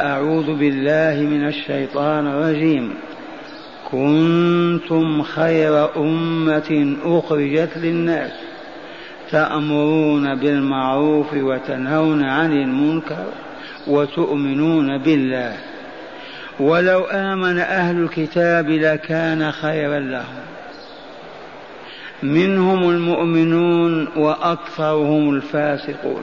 أعوذ بالله من الشيطان الرجيم. كنتم خير أمة أخرجت للناس تأمرون بالمعروف وتنهون عن المنكر وتؤمنون بالله. ولو آمن أهل الكتاب لكان خيرا لهم. منهم المؤمنون وأكثرهم الفاسقون.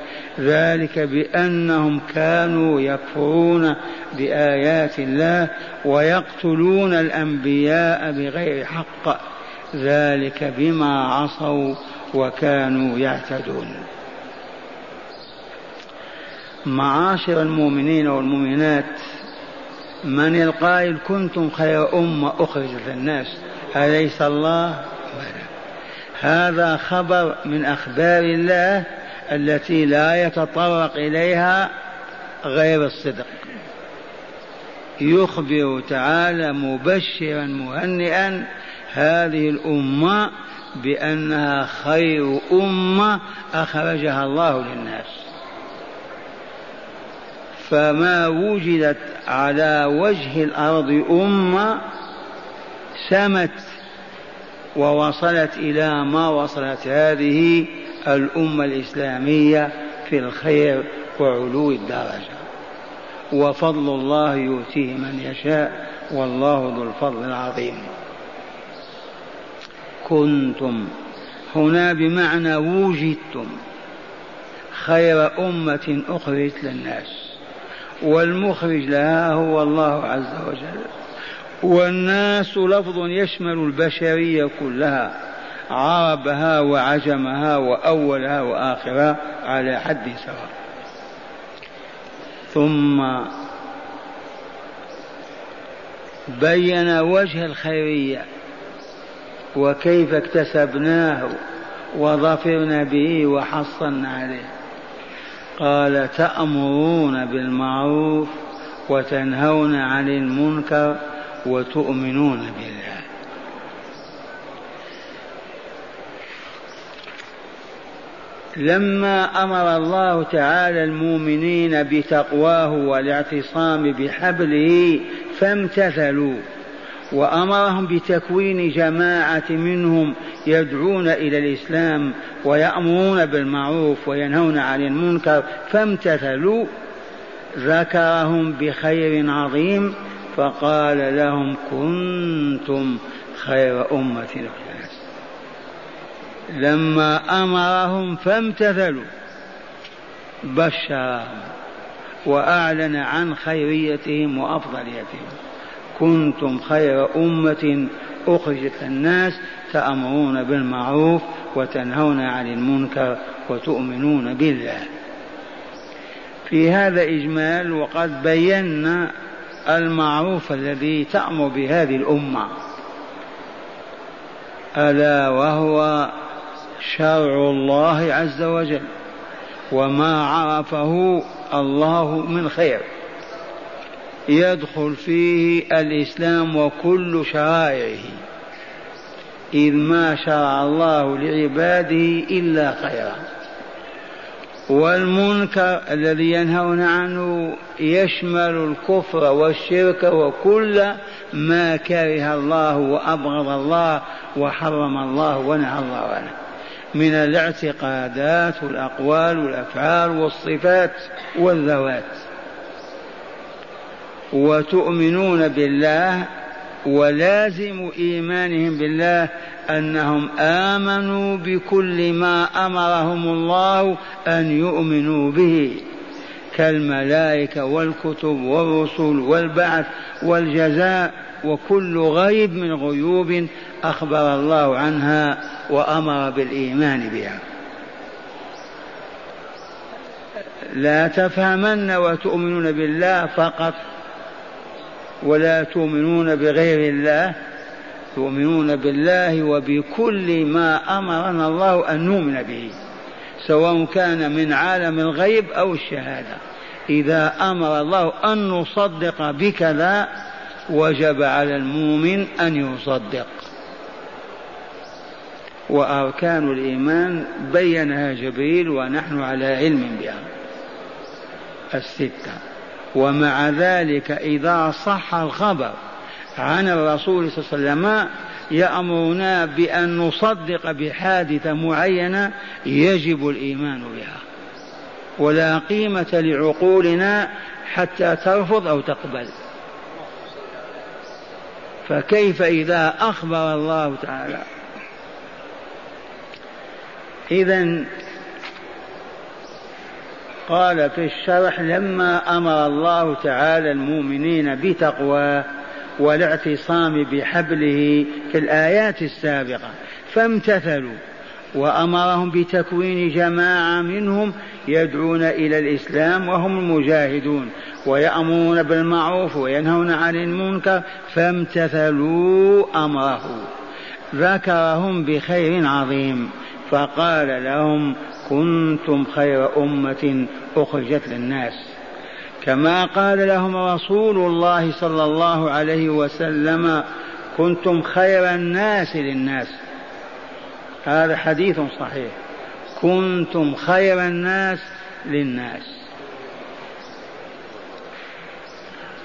ذلك بأنهم كانوا يكفرون بآيات الله ويقتلون الأنبياء بغير حق. ذلك بما عصوا وكانوا يعتدون. معاشر المؤمنين والمؤمنات من القائل كنتم خير أمة أخرجت للناس أليس الله؟ هذا خبر من أخبار الله التي لا يتطرق إليها غير الصدق. يخبر تعالى مبشرا مهنئا هذه الأمة بأنها خير أمة أخرجها الله للناس. فما وجدت على وجه الأرض أمة سمت ووصلت إلى ما وصلت هذه الأمة الإسلامية في الخير وعلو الدرجة. وفضل الله يؤتيه من يشاء والله ذو الفضل العظيم. كنتم هنا بمعنى وجدتم خير أمة أخرجت للناس. والمخرج لها هو الله عز وجل. والناس لفظ يشمل البشرية كلها. عربها وعجمها وأولها وآخرها على حد سواء. ثم بين وجه الخيرية وكيف اكتسبناه وظفرنا به وحصلنا عليه. قال تأمرون بالمعروف وتنهون عن المنكر وتؤمنون بالله. لما أمر الله تعالى المؤمنين بتقواه والاعتصام بحبله فامتثلوا وأمرهم بتكوين جماعة منهم يدعون إلى الإسلام ويأمرون بالمعروف وينهون عن المنكر فامتثلوا. ذكرهم بخير عظيم فقال لهم كنتم خير أمة. الناس لما أمرهم فامتثلوا بشرهم وأعلن عن خيريتهم وأفضليتهم. كنتم خير أمة أخرجت الناس تأمرون بالمعروف وتنهون عن المنكر وتؤمنون بالله. في هذا إجمال وقد بينا المعروف الذي تأمر بهذه الأمة. ألا وهو شرع الله عز وجل وما عرفه الله من خير. يدخل فيه الإسلام وكل شرائعه إذ ما شرع الله لعباده إلا خيرا. والمنكر الذي ينهون عنه يشمل الكفر والشرك وكل ما كره الله وأبغض الله وحرم الله ونهى الله عنه. من الاعتقادات والأقوال والأفعال والصفات والذوات. وتؤمنون بالله ولازم إيمانهم بالله أنهم آمنوا بكل ما أمرهم الله أن يؤمنوا به كالملائكة والكتب والرسل والبعث والجزاء وكل غيب من غيوب أخبر الله عنها وأمر بالإيمان بها. لا تفهمن وتؤمنون بالله فقط ولا تؤمنون بغير الله تؤمنون بالله وبكل ما أمرنا الله أن نؤمن به سواء كان من عالم الغيب أو الشهادة. إذا أمر الله أن نصدق بكذا وجب على المؤمن أن يصدق. وأركان الإيمان بينها جبريل ونحن على علم بها. الستة. ومع ذلك إذا صح الخبر عن الرسول صلى الله عليه وسلم يأمرنا بأن نصدق بحادثة معينة يجب الإيمان بها. ولا قيمة لعقولنا حتى ترفض أو تقبل. فكيف إذا أخبر الله تعالى إذا قال في الشرح لما أمر الله تعالى المؤمنين بتقواه والاعتصام بحبله في الآيات السابقة فامتثلوا وأمرهم بتكوين جماعة منهم يدعون إلى الإسلام وهم المجاهدون ويأمرون بالمعروف وينهون عن المنكر فامتثلوا أمره. ذكرهم بخير عظيم. فقال لهم كنتم خير أمة أخرجت للناس. كما قال لهم رسول الله صلى الله عليه وسلم كنتم خير الناس للناس. هذا حديث صحيح. كنتم خير الناس للناس.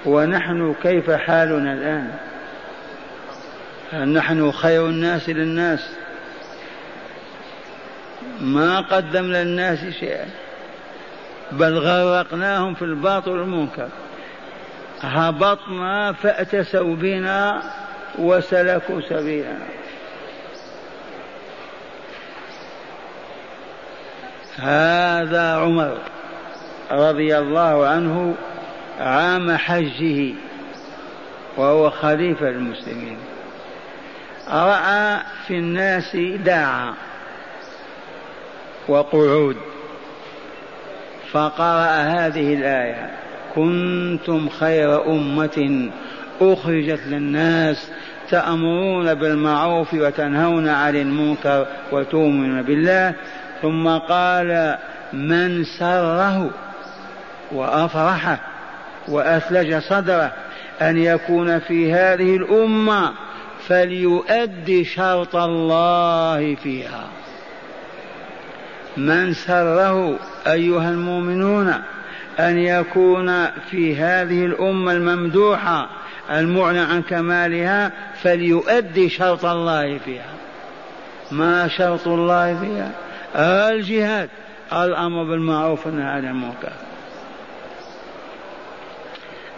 ونحن كيف حالنا الآن؟ هل نحن خير الناس للناس؟ ما قدمنا للناس شيئا بل غرقناهم في الباطل والمنكر. هبطنا فأتسوا بنا وسلكوا سبيلنا. هذا عمر رضي الله عنه عام حجه وهو خليفة المسلمين. رأى في الناس داعا. وقعود فقرأ هذه الآية كنتم خير أمة أخرجت للناس تأمرون بالمعروف وتنهون عن المنكر وتؤمنون بالله ثم قال من سره وأفرحه وأثلج صدره أن يكون في هذه الأمة فليؤدي شرط الله فيها من سره أيها المؤمنون أن يكون في هذه الأمة الممدوحة المعنى عن كمالها فليؤدي شرط الله فيها. ما شرط الله فيها؟ الجهاد الأمر بالمعروف والنهي عن المنكر.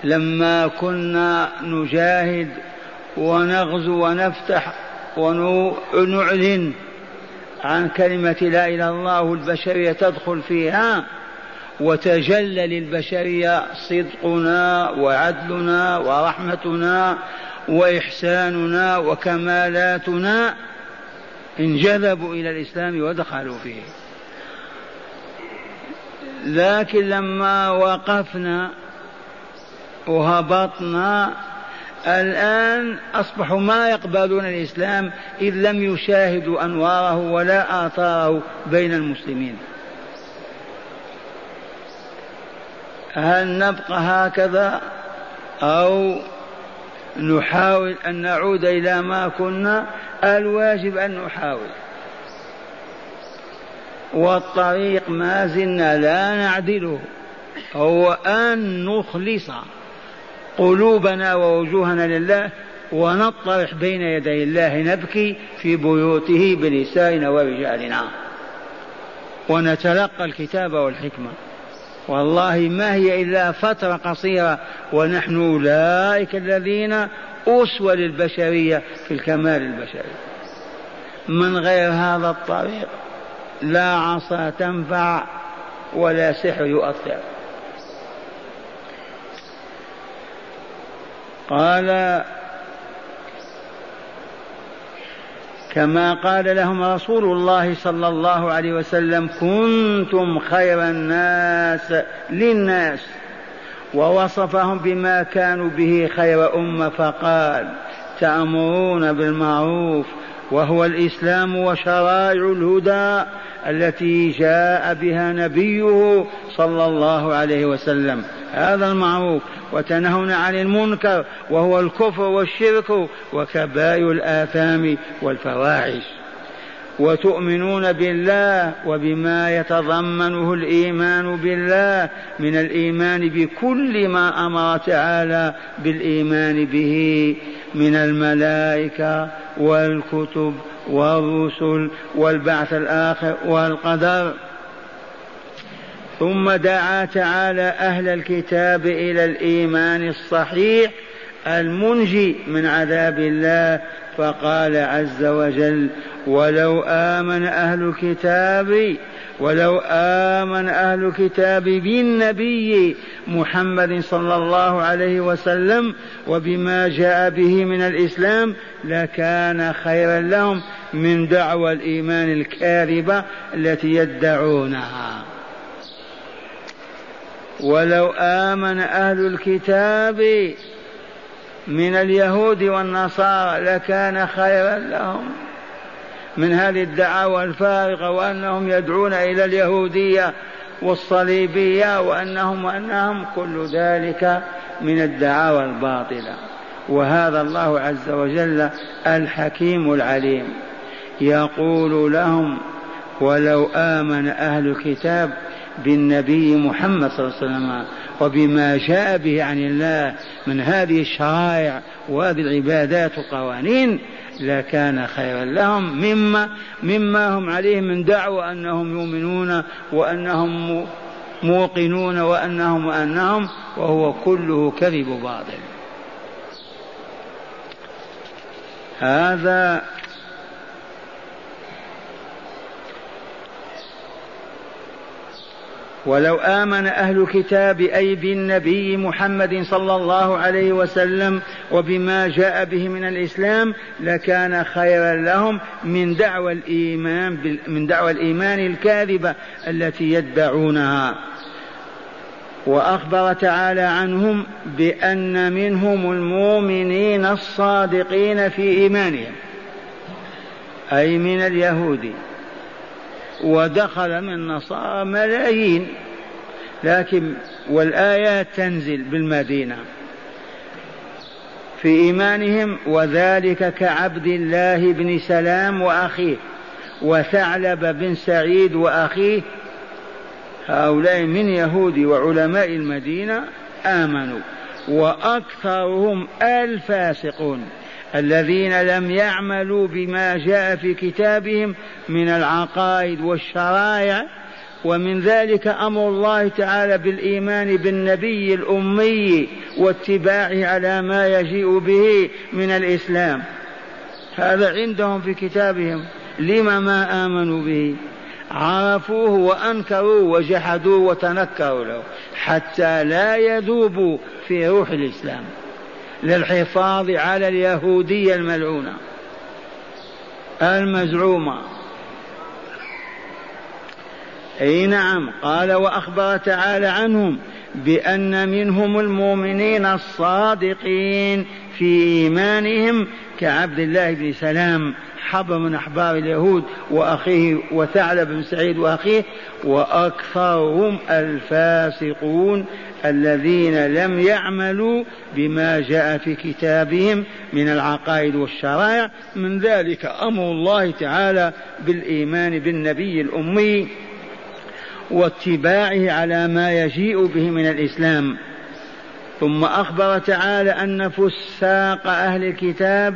لما كنا نجاهد ونغزو ونفتح ونعلن عن كلمة لا إله إلا الله والبشرية تدخل فيها وتجلى للبشرية صدقنا وعدلنا ورحمتنا وإحساننا وكمالاتنا انجذبوا إلى الإسلام ودخلوا فيه. لكن لما وقفنا وهبطنا الآن أصبحوا ما يقبلون الإسلام إذ لم يشاهدوا أنواره ولا آثاره بين المسلمين. هل نبقى هكذا أو نحاول أن نعود إلى ما كنا؟ الواجب أن نحاول. والطريق ما زلنا لا نعدله هو أن نخلص. قلوبنا ووجوهنا لله ونطرح بين يدي الله نبكي في بيوته بنسائنا ورجالنا. ونتلقى الكتاب والحكمة. والله ما هي إلا فترة قصيرة ونحن أولئك الذين أسوة للبشرية في الكمال البشري. من غير هذا الطريق لا عصا تنفع ولا سحر يؤثر. قال كما قال لهم رسول الله صلى الله عليه وسلم كنتم خير الناس للناس. ووصفهم بما كانوا به خير أمة فقال تأمرون بالمعروف وهو الإسلام وشرائع الهدى التي جاء بها نبيه صلى الله عليه وسلم. هذا المعروف. وتنهون عن المنكر وهو الكفر والشرك وكبائر الآثام والفواحش. وتؤمنون بالله وبما يتضمنه الإيمان بالله من الإيمان بكل ما أمر تعالى بالإيمان به من الملائكة والكتب والرسل والبعث الآخر والقدر. ثم دعا تعالى أهل الكتاب إلى الإيمان الصحيح المنجي من عذاب الله فقال عز وجل ولو آمن أهل الكتاب ولو آمن أهل الكتاب بالنبي محمد صلى الله عليه وسلم وبما جاء به من الإسلام لكان خيرا لهم من دعوى الإيمان الكاذبة التي يدعونها. ولو آمن أهل الكتاب من اليهود والنصارى لكان خيرا لهم. من هذه الدعاوى الفارغة وأنهم يدعون إلى اليهودية والصليبية وأنهم وأنهم كل ذلك من الدعاوى الباطلة. وهذا الله عز وجل الحكيم العليم يقول لهم ولو آمن أهل الكتاب بالنبي محمد صلى الله عليه وسلم وبما جاء به عن الله من هذه الشرائع وهذه العبادات والقوانين لكان خيرا لهم مما مما هم عليه من دعوى أنهم يؤمنون وأنهم موقنون وانهم وانهم وهو كله كذب باطل. هذا ولو آمن أهل الكتاب أي بالنبي محمد صلى الله عليه وسلم وبما جاء به من الإسلام لكان خيرا لهم من دعوى الإيمان من دعوى الإيمان الكاذبة التي يدعونها وأخبر تعالى عنهم بأن منهم المؤمنين الصادقين في إيمانهم أي من اليهود. ودخل من النصارى ملايين. لكن والآيات تنزل بالمدينة في إيمانهم وذلك كعبد الله بن سلام وأخيه. وثعلب بن سعيد وأخيه. هؤلاء من يهود وعلماء المدينة آمنوا وأكثرهم الفاسقون. الذين لم يعملوا بما جاء في كتابهم من العقائد والشرائع ومن ذلك أمر الله تعالى بالإيمان بالنبي الأمي واتباعه على ما يجيء به من الإسلام. هذا عندهم في كتابهم. لم ما آمنوا به؟ عرفوه وأنكروا وجحدوا وتنكروا له حتى لا يذوبوا في روح الإسلام. للحفاظ على اليهودية الملعونة المزعومة. أي نعم قال وأخبر تعالى عنهم بأن منهم المؤمنين الصادقين في إيمانهم كعبد الله بن سلام حبر من احبار اليهود وأخيه وثعلب بن سعيد وأخيه وأكثرهم الفاسقون الذين لم يعملوا بما جاء في كتابهم من العقائد والشرائع. من ذلك أمر الله تعالى بالإيمان بالنبي الأمي واتباعه على ما يجيء به من الإسلام. ثم أخبر تعالى أن فساق أهل الكتاب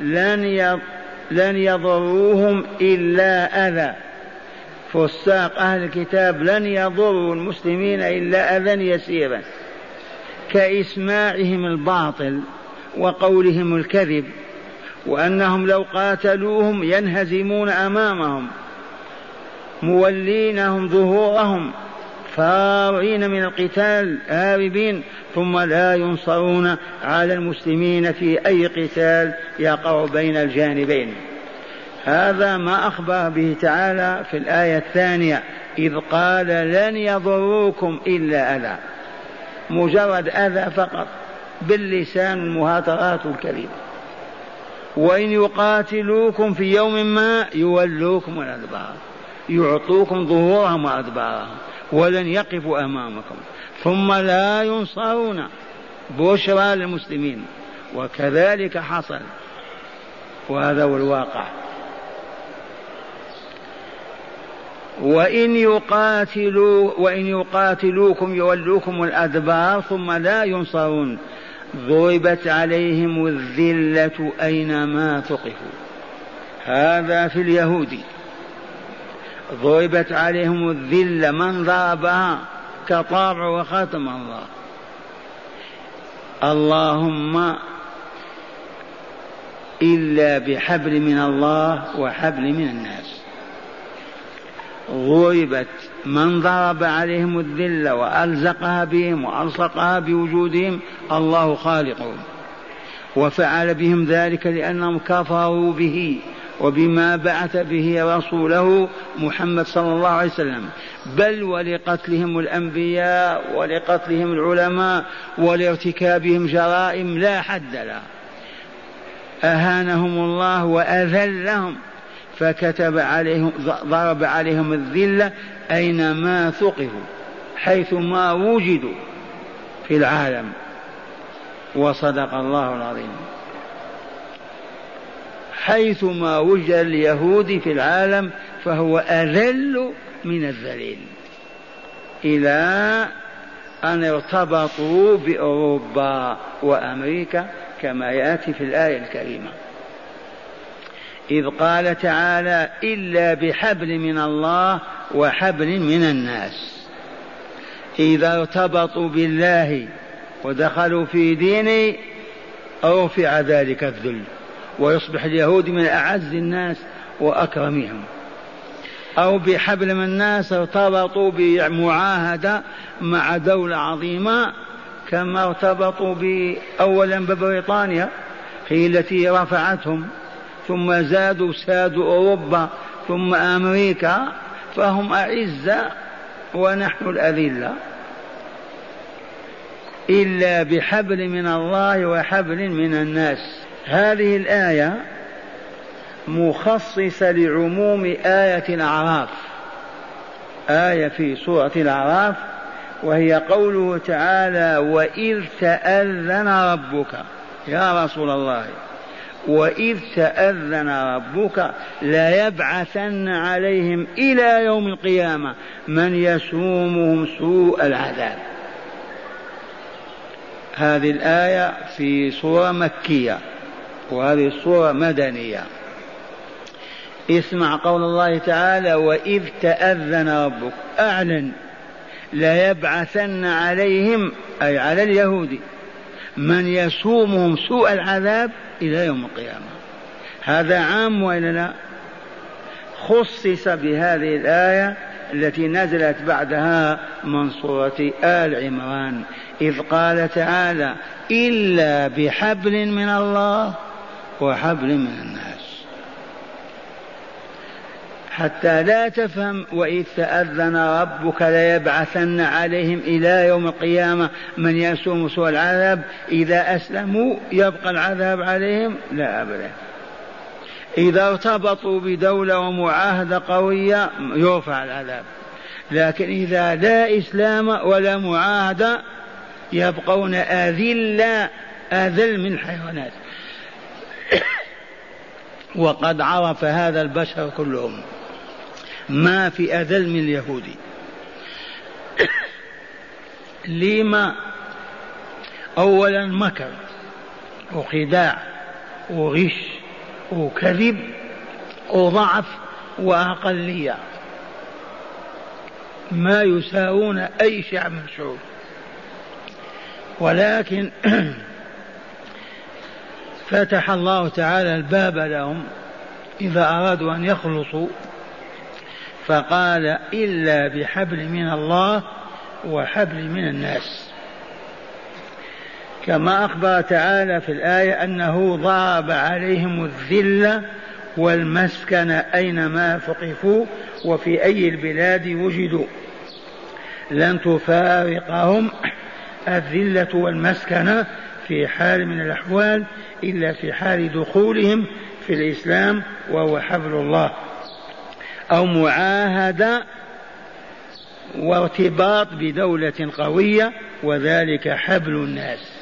لن لن يضروهم إلا أذى. فساق أهل الكتاب لن يضروا المسلمين إلا أذى يسيرا. كإسماعهم الباطل وقولهم الكذب وأنهم لو قاتلوهم ينهزمون أمامهم مولينهم ظهورهم فارين من القتال هاربين ثم لا ينصرون على المسلمين في أي قتال يقع بين الجانبين. هذا ما أخبر به تعالى في الآية الثانية إذ قال لن يضروكم إلا أذى. مجرد أذى فقط باللسان المهاترات الكريمة وإن يقاتلوكم في يوم ما يولوكم الأدبار يعطوكم ظهورهم وأدبارهم. ولن يقفوا أمامكم. ثم لا ينصرون بشرى للمسلمين وكذلك حصل. وهذا هو الواقع. وإن يقاتلوا وإن يقاتلوكم يولوكم الأدبار ثم لا ينصرون. ضربت عليهم الذلة أينما ثقفوا هذا في اليهود ضربت عليهم الذلة من ضربها كطابع وختم الله. اللهم إلا بحبل من الله وحبل من الناس. ضربت من ضرب عليهم الذلة وألزقها بهم وألصقها بوجودهم الله خالقهم. وفعل بهم ذلك لأنهم كفروا به. وبما بعث به رسوله محمد صلى الله عليه وسلم. بل ولقتلهم الأنبياء ولقتلهم العلماء ولارتكابهم جرائم لا حد لها. أهانهم الله وأذلهم فكتب عليهم ضرب عليهم الذلة أينما ثقفوا حيث ما وجدوا في العالم. وصدق الله العظيم. حيث ما وجد اليهود في العالم فهو أذل من الذليل. إلى أن ارتبطوا بأوروبا وأمريكا كما يأتي في الآية الكريمة. إذ قال تعالى إلا بحبل من الله وحبل من الناس. إذا ارتبطوا بالله ودخلوا في دينه رفع ذلك الذل. ويصبح اليهود من أعز الناس وأكرمهم. أو بحبل من الناس ارتبطوا بمعاهدة مع دولة عظيمة كما ارتبطوا أولا ببريطانيا هي التي رفعتهم ثم زادوا سادوا أوروبا ثم أمريكا فهم أعزة ونحن الأذلة. إلا بحبل من الله وحبل من الناس. هذه الآية مخصصة لعموم آية الأعراف. آية في سورة الأعراف وهي قوله تعالى وإذ تأذن ربك يا رسول الله وإذ تأذن ربك ليبعثن عليهم إلى يوم القيامة من يسومهم سوء العذاب. هذه الآية في سورة مكية. وهذه السورة مدنية. اسمع قول الله تعالى وإذ تأذن ربك. أعلن ليبعثن عليهم أي على اليهود من يسومهم سوء العذاب إلى يوم القيامة. هذا عام وإلا لا؟ خصص بهذه الآية التي نزلت بعدها من سورة آل عمران إذ قال تعالى إلا بحبل من الله وحبل من الناس. حتى لا تفهم وإذ تأذن ربك ليبعثن عليهم إلى يوم القيامة من يسوم سوء العذاب. إذا أسلموا يبقى العذاب عليهم؟ لا أبدا. إذا ارتبطوا بدولة ومعاهدة قوية يرفع العذاب. لكن إذا لا إسلام ولا معاهدة يبقون أذلة أذل من الحيوانات. وقد عرف هذا البشر كلهم ما في أذل من اليهود. لما أولا مكر وخداع وغش وكذب وضعف وأقلية. ما يساوون أي شعب من الشعوب ولكن فتح الله تعالى الباب لهم إذا أرادوا أن يخلصوا فقال إلا بحبل من الله وحبل من الناس. كما أخبر تعالى في الآية أنه ضرب عليهم الذلة والمسكن أينما ثقفوا وفي أي البلاد وجدوا. لن تفارقهم الذلة والمسكنة في حال من الأحوال إلا في حال دخولهم في الإسلام وهو حبل الله. أو معاهدة وارتباط بدولة قوية وذلك حبل الناس.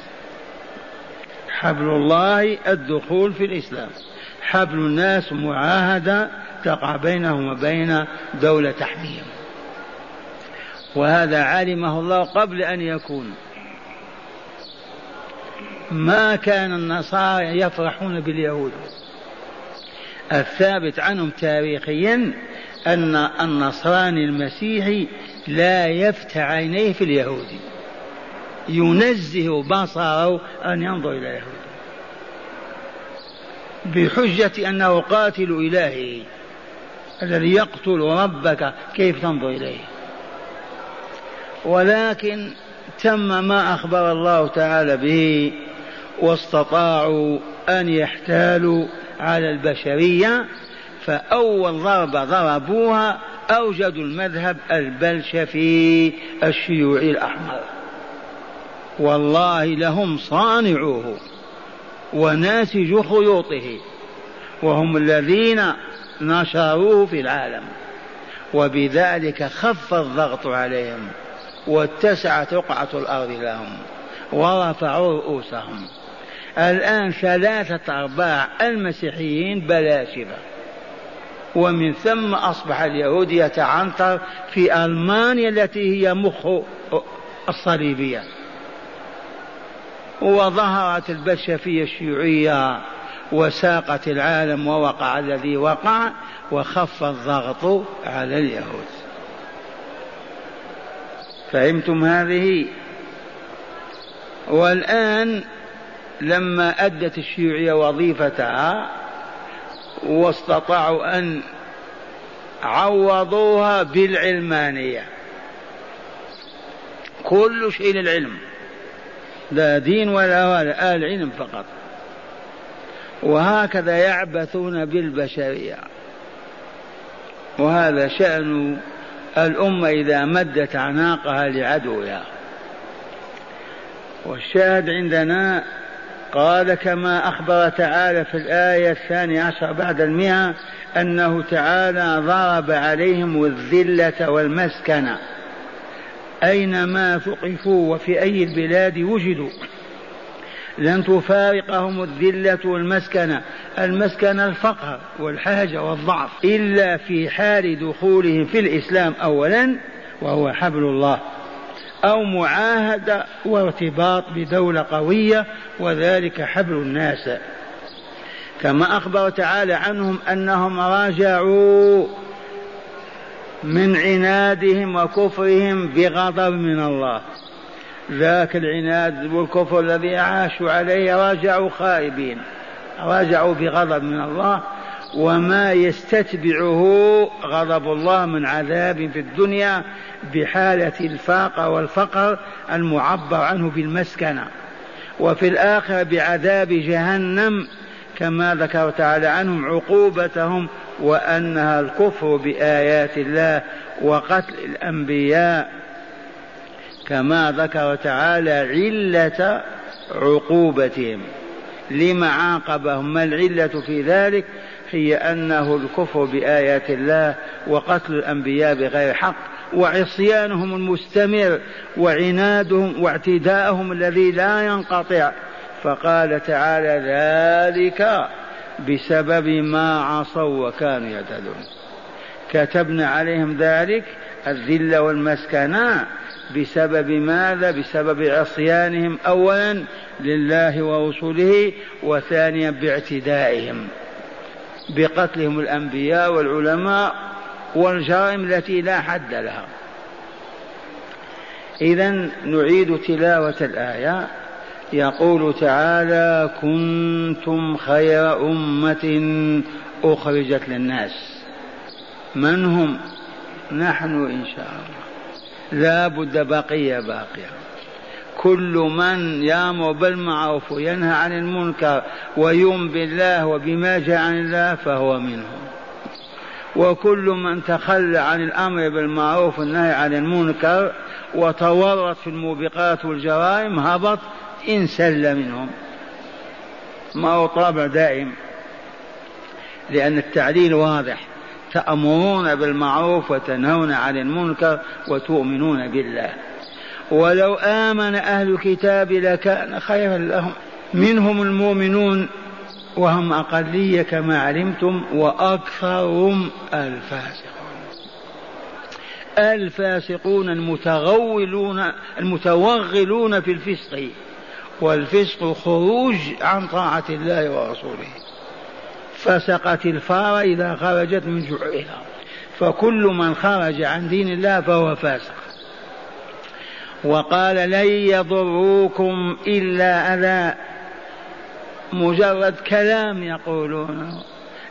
حبل الله الدخول في الإسلام. حبل الناس معاهدة تقع بينهم وبين دولة تحميهم. وهذا علمه الله قبل أن يكون. ما كان النصارى يفرحون باليهود. الثابت عنهم تاريخيا أن النصراني المسيحي لا يفتح عينيه في اليهودي ينزه بصره أن ينظر إلى اليهود. بحجة أنه قاتل إلهي الذي يقتل ربك كيف تنظر إليه. ولكن تم ما أخبر الله تعالى به واستطاعوا أن يحتالوا على البشرية فأول ضربة ضربوها أوجدوا المذهب البلشفي الشيوعي الأحمر. والله لهم صانعوه وناسج خيوطه وهم الذين نشروه في العالم. وبذلك خف الضغط عليهم واتسعت رقعة الأرض لهم ورفعوا رؤوسهم. الآن ثلاثة أرباع المسيحيين بلاشفة ومن ثم أصبح اليهود يتعنطر في ألمانيا التي هي مخ الصليبية. وظهرت البلشفية الشيوعية وساقت العالم ووقع الذي وقع وخف الضغط على اليهود. فهمتم هذه؟ والآن لما أدت الشيوعية وظيفتها واستطاعوا أن عوضوها بالعلمانية. كل شيء للعلم. لا دين ولا ولا آل علم فقط. وهكذا يعبثون بالبشرية. وهذا شأن الأمة إذا مدت أعناقها لعدوها. والشاهد عندنا قال كما أخبر تعالى في الآية الثانية عشر بعد المئة أنه تعالى ضرب عليهم الذلة والمسكنة أينما ثقفوا وفي أي البلاد وجدوا. لن تفارقهم الذلة والمسكنة المسكنة الفقر والحاجة والضعف إلا في حال دخولهم في الإسلام أولا وهو حبل الله. أو معاهدة وارتباط بدولة قوية وذلك حبل الناس. كما أخبر تعالى عنهم أنهم راجعوا من عنادهم وكفرهم بغضب من الله. ذاك العناد والكفر الذي عاشوا عليه راجعوا خائبين راجعوا بغضب من الله وما يستتبعه غضب الله من عذاب في الدنيا بحالة الفاقة والفقر المعبر عنه بالمسكنة. وفي الآخرة بعذاب جهنم كما ذكر تعالى عنهم عقوبتهم وأنها الكفر بآيات الله وقتل الأنبياء. كما ذكر تعالى علة عقوبتهم. لما عاقبهم؟ ما العلة في ذلك؟ هي أنه الكفر بآيات الله وقتل الأنبياء بغير حق وعصيانهم المستمر وعنادهم واعتداءهم الذي لا ينقطع. فقال تعالى ذلك بسبب ما عصوا وكانوا يعتدون. كتبنا عليهم ذلك الذل والمسكنة بسبب ماذا؟ بسبب عصيانهم اولا لله ورسوله وثانيا باعتدائهم. بقتلهم الأنبياء والعلماء والجرائم التي لا حد لها. اذا نعيد تلاوة الآية. يقول تعالى كنتم خير أمة أخرجت للناس. من هم؟ نحن إن شاء الله. لا بد بقيه باقيه كل من يامر بالمعروف وينهى عن المنكر ويؤمن بالله وبما جاء عن الله فهو منهم. وكل من تخلى عن الأمر بالمعروف والنهي عن المنكر وتورط في الموبقات والجرائم هبط إن سل منهم. ما هو طابع دائم لأن التعليل واضح. تأمرون بالمعروف وتنهون عن المنكر وتؤمنون بالله. ولو آمن أهل الكتاب لكان خيرا لهم. منهم المؤمنون وهم أقلية كما علمتم وأكثرهم الفاسقون. الفاسقون المتغولون المتوغلون في الفسق. والفسق خروج عن طاعة الله ورسوله. فسقت الفار إذا خرجت من جحرها فكل من خرج عن دين الله فهو فاسق. وقال لن يضروكم إلا أذى. مجرد كلام يقولون.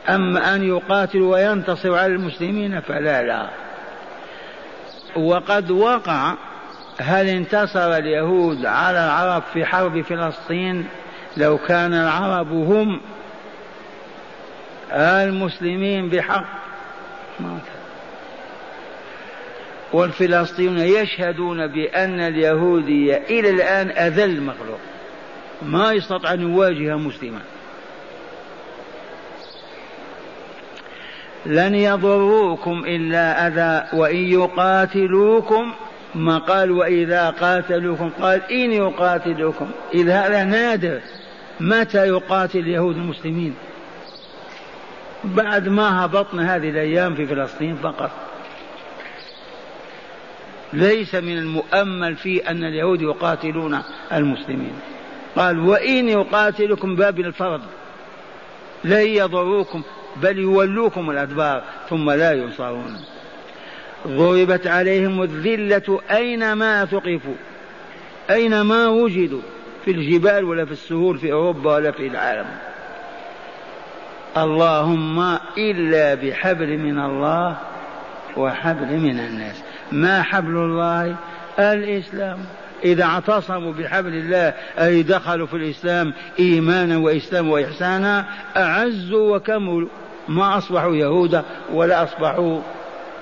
أما أن يقاتلوا وينتصروا على المسلمين؟ فلا لا. وقد وقع هل انتصر اليهود على العرب في حرب فلسطين؟ لو كان العرب هم المسلمين بحق. ما والفلسطينيون يشهدون بأن اليهودية إلى الآن أذل مخلوق ما يستطيع أن يواجه مسلما. لن يضروكم إلا أذى وإن يقاتلوكم ما قال وإذا قاتلوكم قال إن يقاتلوكم. إذا هذا نادر متى يقاتل اليهود المسلمين؟ بعد ما هبطنا هذه الأيام في فلسطين فقط. ليس من المؤمل في أن اليهود يقاتلون المسلمين. قال وإن يقاتلكم باب الفرض لن يضروكم بل يولوكم الأدبار ثم لا ينصرون. ضربت عليهم الذلة أينما ثقفوا أينما وجدوا في الجبال ولا في السهول في أوروبا ولا في العالم. اللهم إلا بحبل من الله وحبل من الناس. ما حبل الله الإسلام. إذا اعتصموا بحبل الله أي دخلوا في الإسلام إيمانا وإسلام وإحسانا أعزوا وكملوا. ما أصبحوا يهودا ولا أصبحوا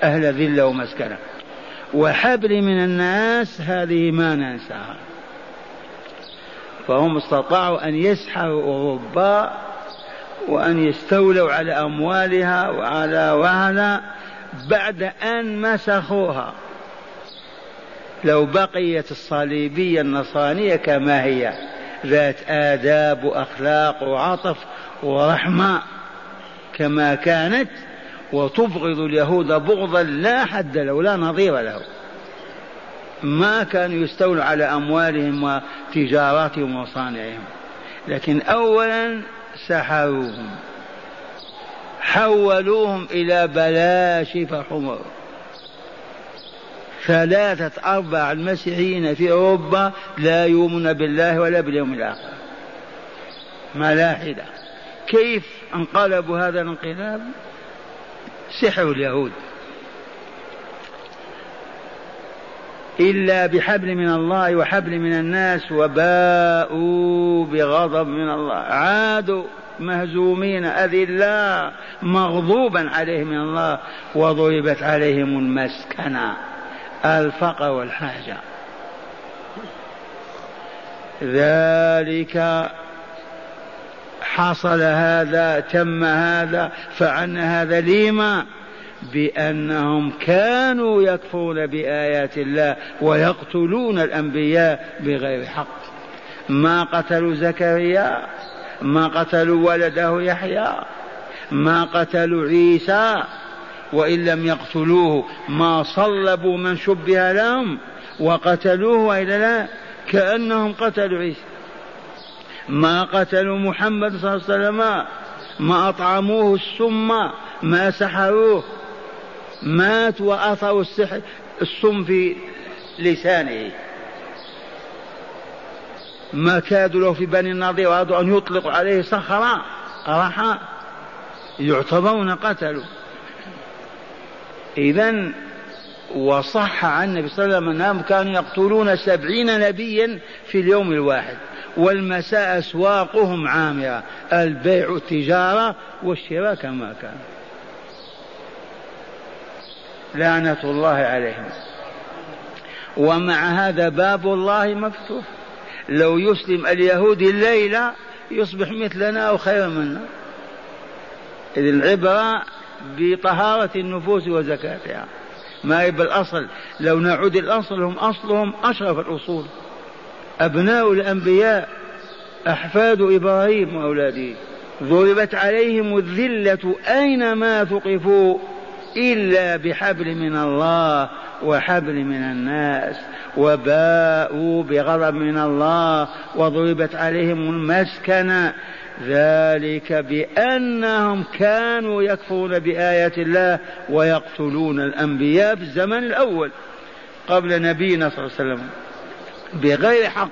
أهل ذلة ومسكنة. وحبل من الناس هذه ما ننساها. فهم استطاعوا أن يسحروا أوروبا وأن يستولوا على أموالها وعلى وعلى بعد أن مسخوها. لو بقيت الصليبية النصرانية كما هي ذات آداب وأخلاق وعطف ورحمة كما كانت وتبغض اليهود بغضا لا حد له لا نظير له. ما كانوا يستولوا على أموالهم وتجاراتهم ومصانعهم. لكن أولا سحروهم. حولوهم إلى بلاشف حمر ثلاثة أرباع المسيحيين في أوروبا لا يؤمنون بالله ولا باليوم الآخر. ملاحدة. كيف انقلبوا هذا الانقلاب؟ سحر اليهود. إلا بحبل من الله وحبل من الناس وباءوا بغضب من الله. عادوا. مهزومين أذلاء مغضوبا عليهم من الله وضربت عليهم المسكنة الفقر والحاجة. ذلك حصل هذا تم هذا فعلنا هذا لما؟ بأنهم كانوا يكفرون بآيات الله ويقتلون الأنبياء بغير حق. ما قتلوا زكريا؟ ما قتلوا ولده يحيى ما قتلوا عيسى وإن لم يقتلوه ما صلبوا من شبه لهم وقتلوه وإلا لا كأنهم قتلوا عيسى. ما قتلوا محمد صلى الله عليه وسلم ما أطعموه السم ما سحروه مات وأثروا السم في لسانه. ما كادوا له في بني النضير وأرادوا أن يطلقوا عليه صخرة راح يعتبرون قتلوا. إذا وصح عن النبي صلى الله عليه وسلم أنهم كانوا يقتلون سبعين نبيا في اليوم الواحد. والمساء أسواقهم عامرة البيع التجارة والشراء كما كان. لعنة الله عليهم. ومع هذا باب الله مفتوح. لو يسلم اليهودي الليلة يصبح مثلنا أو خيرا منا. إذ العبرة بطهارة النفوس وزكاتها. ما هي بالأصل لو نعود الأصل هم أصلهم أشرف الأصول. أبناء الأنبياء أحفاد إبراهيم وأولاده. ضربت عليهم الذلة أينما ثقفوا إلا بحبل من الله. وحبل من الناس وباءوا بغضب من الله وضربت عليهم المسكنة. ذلك بأنهم كانوا يكفرون بآيات الله ويقتلون الأنبياء في الزمن الأول قبل نبينا صلى الله عليه وسلم بغير حق.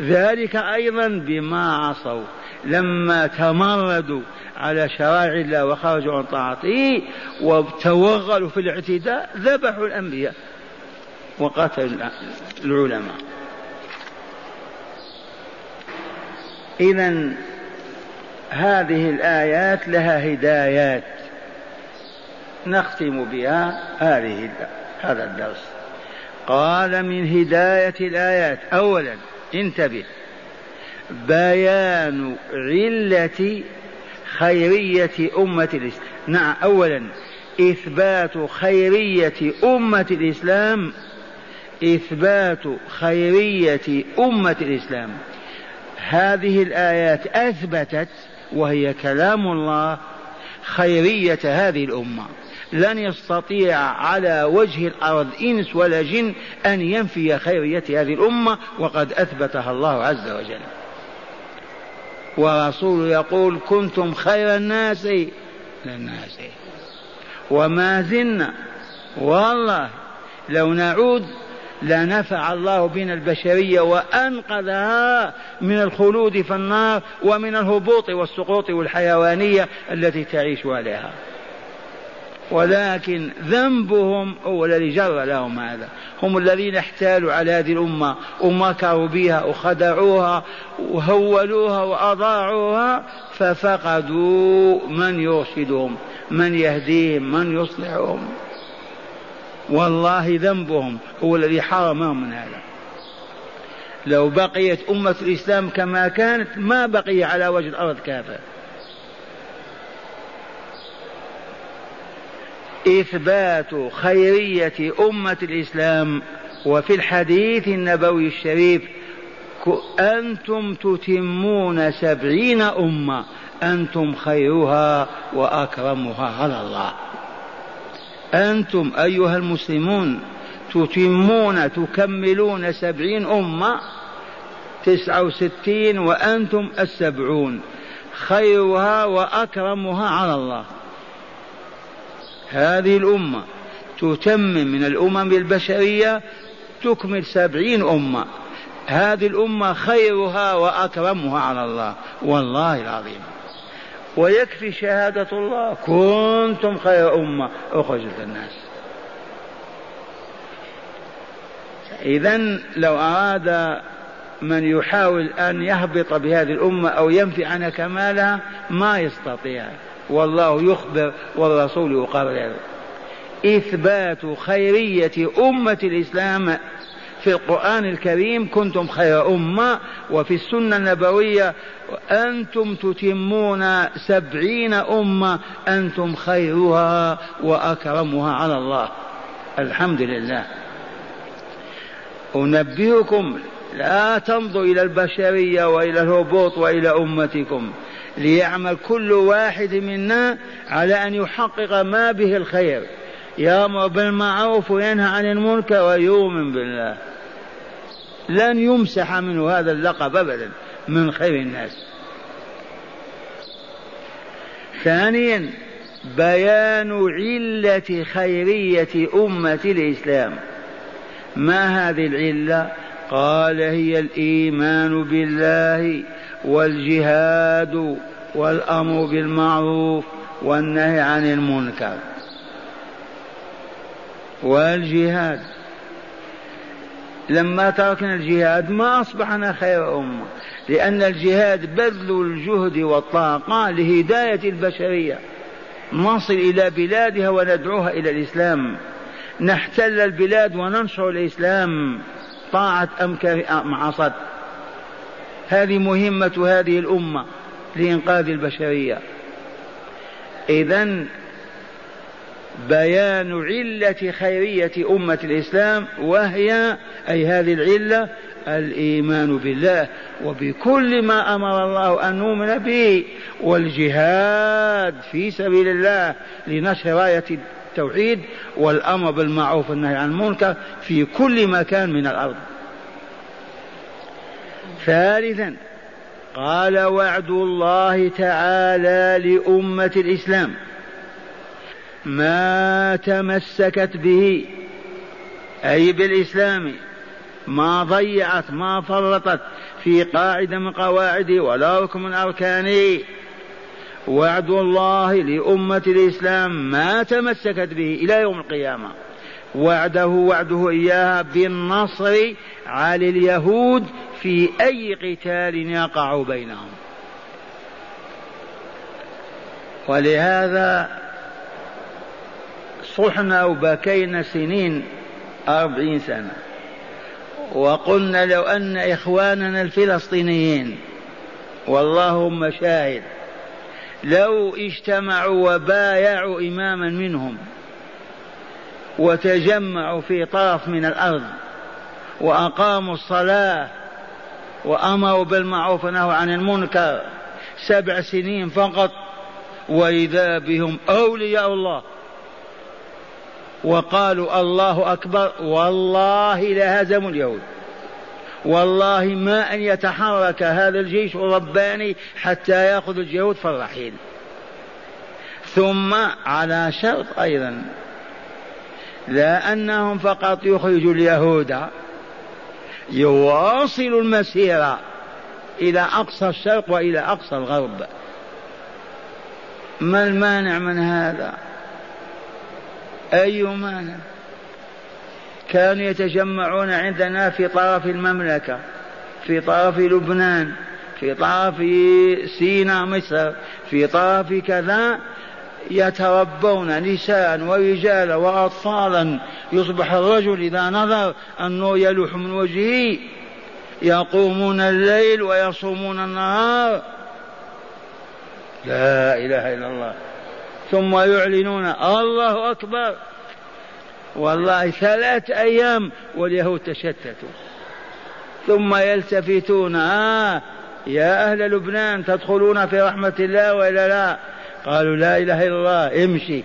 ذلك أيضا بما عصوا. لما تمردوا على شرائع الله وخرجوا عن طاعته وتوغلوا في الاعتداء ذبحوا الأنبياء وقتلوا العلماء. إذا هذه الآيات لها هدايات نختم بها هذه هذا الدرس. قال من هداية الآيات أولا انتبه بيان علة خيرية أمة الإسلام. نعم أولا إثبات خيرية أمة الإسلام إثبات خيرية أمة الإسلام. هذه الآيات أثبتت وهي كلام الله خيرية هذه الأمة. لن يستطيع على وجه الأرض إنس ولا جن أن ينفي خيرية هذه الأمة وقد أثبتها الله عز وجل. ورسول يقول كنتم خير الناس للناس. وما زلنا والله لو نعود لنفع الله بنا البشرية وأنقذها من الخلود في النار ومن الهبوط والسقوط والحيوانية التي تعيش عليها. ولكن ذنبهم هو الذي جر لهم هذا. هم الذين احتالوا على هذه الأمة ومكروا بها وخدعوها وهولوها وأضاعوها ففقدوا من يرشدهم من يهديهم من يصلحهم. والله ذنبهم هو الذي حرمهم من هذا. لو بقيت أمة الإسلام كما كانت ما بقي على وجه الأرض كافر. إثبات خيرية أمة الإسلام وفي الحديث النبوي الشريف أنتم تتمون سبعين أمة أنتم خيرها وأكرمها على الله. أنتم أيها المسلمون تتمون تكملون سبعين أمة تسعة وستين وأنتم السبعون خيرها وأكرمها على الله. هذه الأمة تتمم من الأمم البشرية تكمل سبعين أمة. هذه الأمة خيرها وأكرمها على الله. والله العظيم. ويكفي شهادة الله. كنتم خير أمة أخرجت الناس إذا لو أراد من يحاول أن يهبط بهذه الأمة أو ينفي عنها كمالها ما يستطيع. والله يخبر والرسول يقرر. إثبات خيرية أمة الإسلام في القرآن الكريم كنتم خير أمة وفي السنة النبوية أنتم تتمون سبعين أمة أنتم خيرها وأكرمها على الله. الحمد لله. أنبهكم لا تمضوا إلى البشرية وإلى الهبوط وإلى أمتكم. ليعمل كل واحد منا على أن يحقق ما به الخير. يأمر بالمعروف وينهى عن المنكر ويؤمن بالله. لن يمسح منه هذا اللقب أبدا من خير الناس. ثانيا بيان علة خيرية أمة الإسلام. ما هذه العلة؟ قال هي الإيمان بالله والجهاد والأمر بالمعروف والنهي عن المنكر. والجهاد. لما تركنا الجهاد ما أصبحنا خير أمة لأن الجهاد بذل الجهد والطاقة لهداية البشرية. نصل إلى بلادها وندعوها إلى الإسلام. نحتل البلاد وننشر الإسلام. طاعة أم عصت هذه مهمة هذه الأمة لإنقاذ البشرية. إذا بيان علة خيرية أمة الإسلام وهي أي هذه العلة الإيمان بالله. وبكل ما أمر الله أن نؤمن به والجهاد في سبيل الله لنشر راية التوحيد والأمر بالمعروف والنهي عن المنكر في كل مكان من الأرض. ثالثا قال وعد الله تعالى لأمة الإسلام. ما تمسكت به أي بالإسلام ما ضيعت ما فرطت في قاعدة من قواعده ولا ركن من أركانه وعد الله لأمة الإسلام ما تمسكت به إلى يوم القيامة. وعده وعده إياها بالنصر على اليهود في أي قتال يقع بينهم. ولهذا صحنا وبكينا سنين أربعين سنة. وقلنا لو أن إخواننا الفلسطينيين واللهم شاهد لو اجتمعوا وبايعوا إماما منهم وتجمعوا في طرف من الأرض وأقاموا الصلاة وأمروا بالمعروف ونهوا عن المنكر سبع سنين فقط وإذا بهم أولياء الله. وقالوا الله أكبر والله لهزموا اليهود. والله ما أن يتحرك هذا الجيش الرباني حتى يأخذ اليهود في الرحيل. ثم على شرط أيضا لا أنهم فقط يخرجوا اليهود يواصلوا المسيرة إلى أقصى الشرق وإلى أقصى الغرب. ما المانع من هذا؟ أي مانع؟ كانوا يتجمعون عندنا في طرف المملكة في طرف لبنان في طرف سيناء مصر في طرف كذا يتربون نساء ورجالا وأطفالا. يصبح الرجل إذا نظر النور يلوح من وجهه يقومون الليل ويصومون النهار. لا إله إلا الله. ثم يعلنون الله أكبر. والله ثلاث أيام واليهود تشتتوا. ثم يلتفتون. آه يا أهل لبنان تدخلون في رحمة الله وإلا لا؟ قالوا لا إله إلا الله امشي.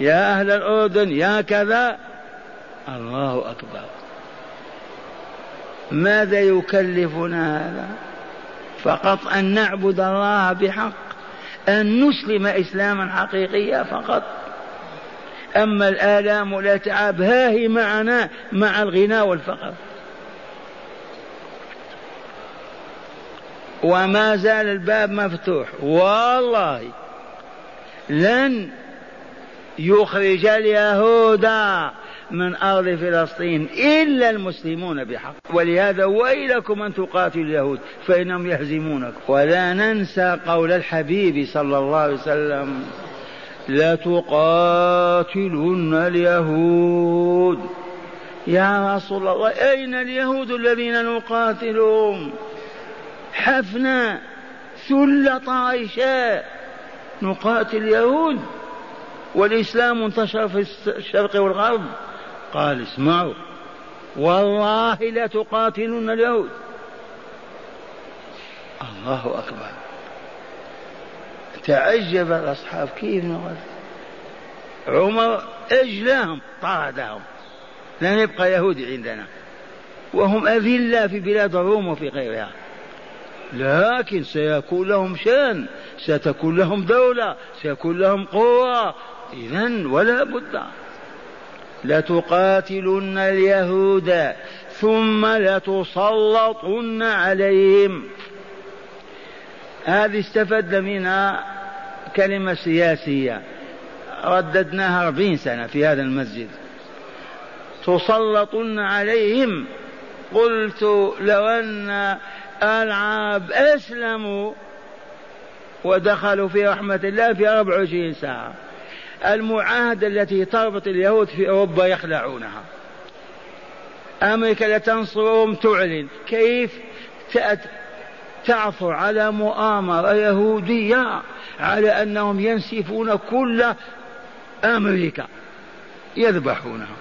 يا أهل الأردن يا كذا. الله أكبر. ماذا يكلفنا هذا؟ فقط أن نعبد الله بحق أن نسلم إسلاما حقيقيا فقط. أما الآلام والأتعاب ها هي معنا مع الغنى والفقر. وما زال الباب مفتوح. والله. لن يخرج اليهود من أرض فلسطين إلا المسلمون بحق. ولهذا ويلكم أن تقاتلوا اليهود فإنهم يهزمونكم ولا ننسى قول الحبيب صلى الله عليه وسلم لتقاتلن اليهود. يا رسول الله أين اليهود الذين نقاتلهم؟ حفنا ثل طائشاء نقاتل اليهود والإسلام انتشر في الشرق والغرب. قال اسمعوا والله لا تقاتلون اليهود. الله أكبر. تعجب الأصحاب كيف نقول عمر أجلاهم طردهم. لن يبقى يهودي عندنا. وهم أذلة في بلاد الروم وفي غيرها. لكن سيكون لهم شأن ستكون لهم دولة سيكون لهم قوة. إذا ولا بد. لتقاتلن اليهود ثم لتسلطن عليهم. هذه استفدنا منها كلمة سياسية. رددناها أربعين سنة في هذا المسجد. تسلطن عليهم. قلت لو أن العرب أسلموا ودخلوا في رحمة الله في 24 ساعة. المعاهدة التي تربط اليهود في أوروبا يخلعونها. أمريكا لتنصرهم تعلن. كيف؟ تعثر على مؤامرة يهودية على أنهم ينسفون كل أمريكا. يذبحونها.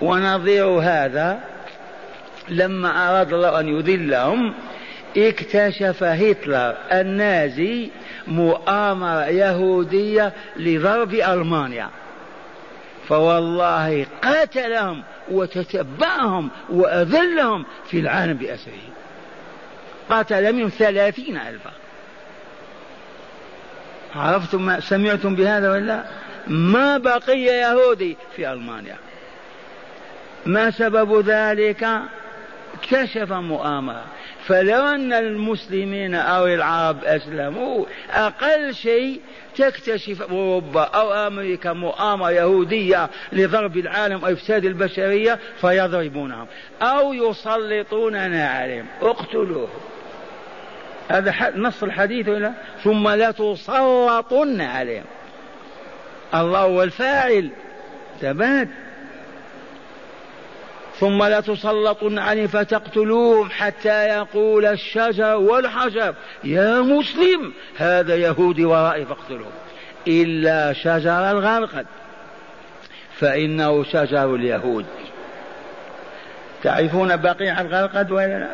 ونظير هذا لما أراد الله أن يذلهم اكتشف هتلر النازي مؤامرة يهودية لضرب ألمانيا. فوالله قاتلهم وتتبعهم وأذلهم في العالم بأسره. قتل منهم ثلاثين ألفا. عرفتم ما سمعتم بهذا ولا ما بقي يهودي في ألمانيا. ما سبب ذلك؟ اكتشف مؤامرة. فلو أن المسلمين أو العرب أسلموا أقل شيء تكتشف أوروبا أو أمريكا مؤامرة يهودية لضرب العالم أو إفساد البشرية فيضربونهم أو يسلطوننا عليهم اقتلوه. هذا نص الحديث ولا؟ ثم لا تسلطن عليهم. الله هو الفاعل. ثبات ثم لتسلطن عليه فتقتلوهم حتى يقول الشجر والحجر يا مسلم هذا يهودي ورائي فاقتلوه. إلا شجر الغرقد. فإنه شجر اليهود. تعرفون بقيع الغرقد ولا لا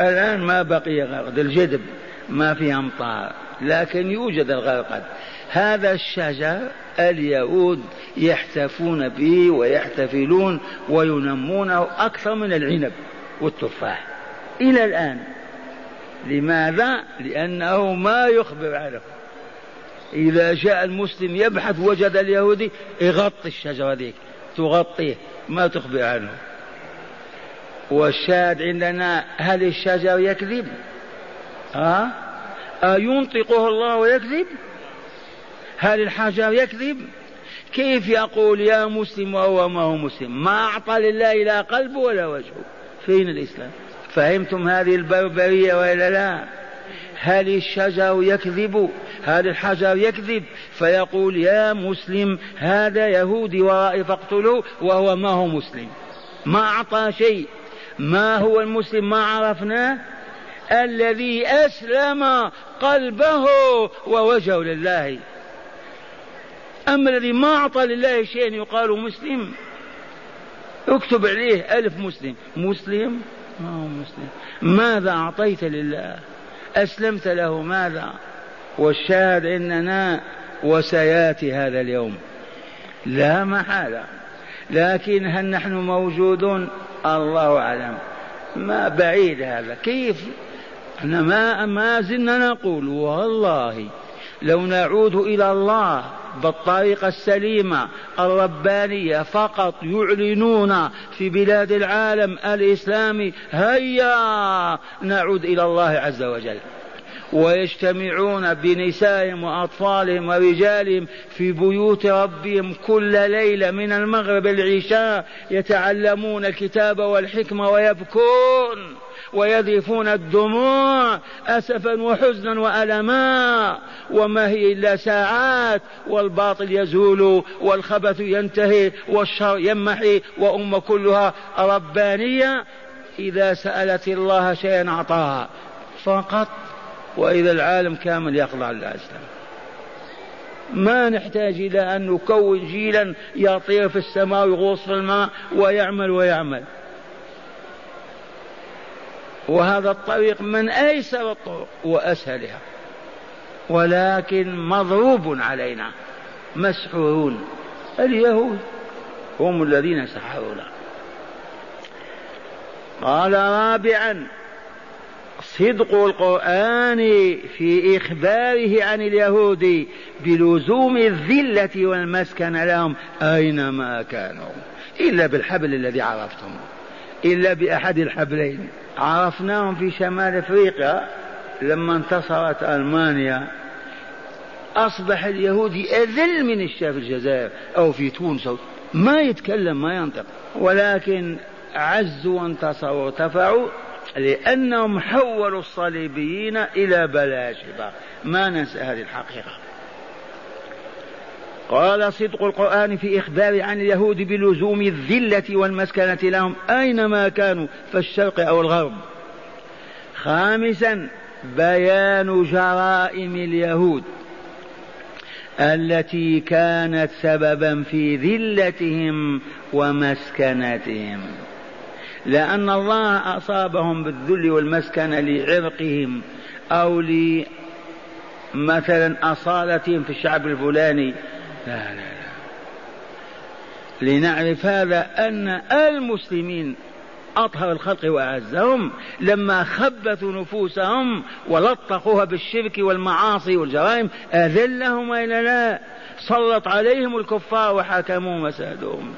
الآن ما بقي غرقد الجدب ما في أمطار لكن يوجد الغرقد. هذا الشجر اليهود يحتفون به ويحتفلون وينمونه أكثر من العنب والتفاح إلى الآن لماذا؟ لأنه ما يخبر عنه إذا جاء المسلم يبحث وجد اليهودي يغطي الشجرة ذيك تغطيه ما تخبر عنه والشاهد عندنا هل الشجر يكذب؟ ها؟ أينطقه الله ويكذب؟ هل الحجر يكذب؟ كيف يقول يا مسلم وهو ما هو مسلم؟ ما أعطى لله لا قلب ولا وجه. فين الإسلام؟ فهمتم هذه البربرية وإلا لا؟ هل الشجر يكذب؟ هل الحجر يكذب؟ فيقول يا مسلم هذا يهودي ورائي فاقتلوه وهو ما هو مسلم. ما أعطى شيء. ما هو المسلم؟ ما عرفناه؟ الذي أسلم قلبه ووجهه لله. أما الذي ما أعطى لله شيئا يقال مسلم. اكتب عليه ألف مسلم. مسلم؟ ما هو مسلم. ماذا أعطيت لله؟ أسلمت له ماذا؟ والشاهد إننا وسياتي هذا اليوم. لا محالة. لكن هل نحن موجودون؟ الله أعلم. ما بعيد هذا. كيف؟ إحنا ما ما زلنا نقول والله. لو نعود إلى الله بالطريقة السليمة الربانية فقط يعلنون في بلاد العالم الإسلامي هيا نعود إلى الله عز وجل. ويجتمعون بنسائهم وأطفالهم ورجالهم في بيوت ربهم كل ليلة من المغرب العشاء يتعلمون الكتاب والحكمة ويبكون. ويذرفون الدموع أسفا وحزنا وألما. وما هي إلا ساعات والباطل يزول والخبث ينتهي والشر يمحي وأم كلها ربانية. إذا سألت الله شيئا أعطاها. فقط. وإذا العالم كامل يخضع للإسلام ما نحتاج إلى أن نكون جيلا يطير في السماء ويغوص في الماء ويعمل ويعمل. وهذا الطريق من أيسر الطرق وأسهلها. ولكن مضروب علينا مسحورون. اليهود هم الذين سحرونا قال رابعا صدق القرآن في إخباره عن اليهود بلزوم الذلة والمسكن لهم أينما كانوا إلا بالحبل الذي عرفتم إلا بأحد الحبلين. عرفناهم في شمال أفريقيا لما انتصرت ألمانيا. أصبح اليهودي أذل من الشاب في الجزائر أو في تونس ما يتكلم ما ينطق. ولكن عزوا وانتصروا وارتفعوا لأنهم حولوا الصليبيين إلى بلاشفة ما ننسى هذه الحقيقة. قال صدق القرآن في إخبار عن اليهود بلزوم الذلة والمسكنة لهم أينما كانوا في الشرق أو الغرب. خامسا بيان جرائم اليهود التي كانت سببا في ذلتهم ومسكنتهم. لأن الله أصابهم بالذل والمسكنة لعرقهم أو مثلا أصالتهم في الشعب الفلاني لا لا لا. لنعرف هذا أن المسلمين أطهر الخلق وأعزهم لما خبثوا نفوسهم ولطخوها بالشرك والمعاصي والجرائم. أذلهم وإلا لا؟ سلط عليهم الكفار وحكموا مسادهم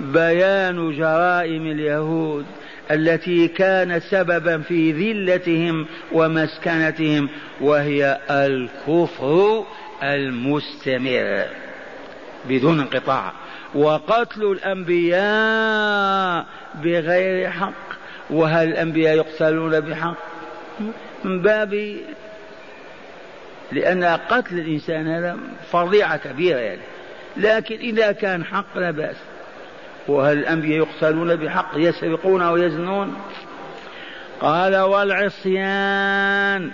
بيان جرائم اليهود التي كانت سببا في ذلتهم ومسكنتهم وهي الكفر المستمر بدون انقطاع. وقتل الأنبياء بغير حق وهل الأنبياء يقتلون بحق؟ من باب لأن قتل الإنسان هذا فظيعة كبيرة يعني. لكن إذا كان حق لا بأس. وهل الأنبياء يقتلون بحق يسرقون ويزنون قال والعصيان.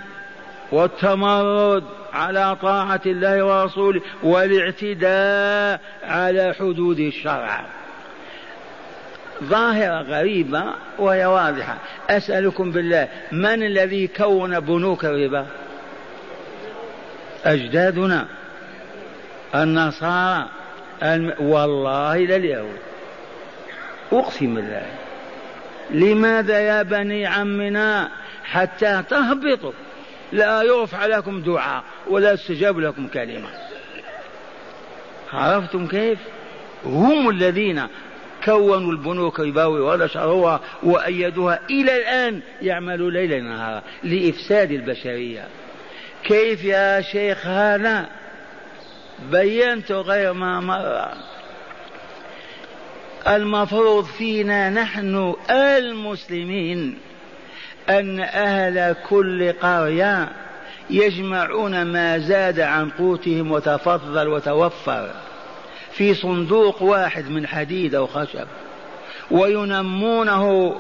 والتمرد على طاعة الله ورسوله والاعتداء على حدود الشرع. ظاهرة غريبة وهي واضحة. أسألكم بالله من الذي كون بنوك الربا؟ أجدادنا النصارى الم... والله لليهود أقسم بالله. لماذا يا بني عمنا حتى تهبطوا؟ لا يرفع لكم دعاء ولا يستجاب لكم كلمة. عرفتم كيف؟ هم الذين كونوا البنوك الربوية ونشروها وأيدوها إلى الآن يعملوا ليلا نهارا لإفساد البشرية. كيف يا شيخ هذا؟ بينت غير ما مر. المفروض فينا نحن المسلمين. أن أهل كل قرية يجمعون ما زاد عن قوتهم وتفضل وتوفر في صندوق واحد من حديد أو خشب وينمونه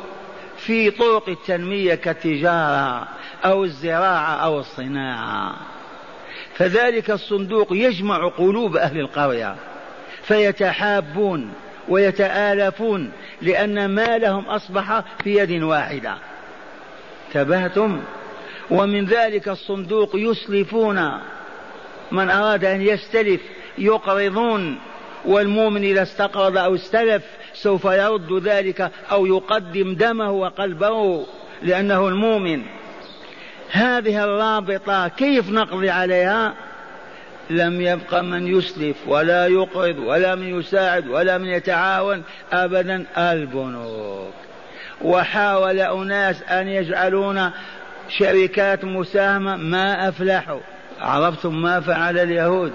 في طرق التنمية كالتجارة أو الزراعة أو الصناعة. فذلك الصندوق يجمع قلوب أهل القرية فيتحابون ويتآلفون لأن مالهم أصبح في يد واحدة. انتبهتم؟ ومن ذلك الصندوق يسلفون. من أراد أن يستلف يقرضون والمؤمن إذا استقرض أو استلف سوف يرد ذلك أو يقدم دمه وقلبه لأنه المؤمن. هذه الرابطة كيف نقضي عليها؟ لم يبق من يسلف ولا يقرض ولا من يساعد ولا من يتعاون أبدا. البنوك. وحاول أناس أن يجعلون شركات مساهمة ما أفلحوا. عرفتم ما فعل اليهود؟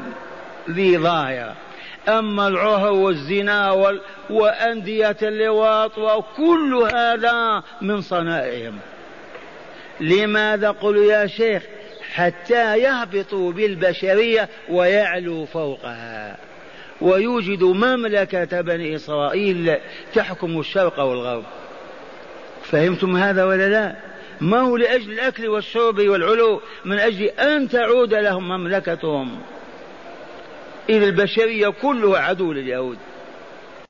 ذي ظاهرة. أما العهر والزنا وال... وأندية اللواط وكل هذا من صنائعهم. لماذا قلوا يا شيخ؟ حتى يهبطوا بالبشرية ويعلوا فوقها. ويوجد مملكة بني إسرائيل تحكم الشرق والغرب. فهمتم هذا ولا لا؟ ما هو لأجل الأكل والشرب والعلو من أجل أن تعود لهم مملكتهم. إذ البشرية كلها عدو لليهود.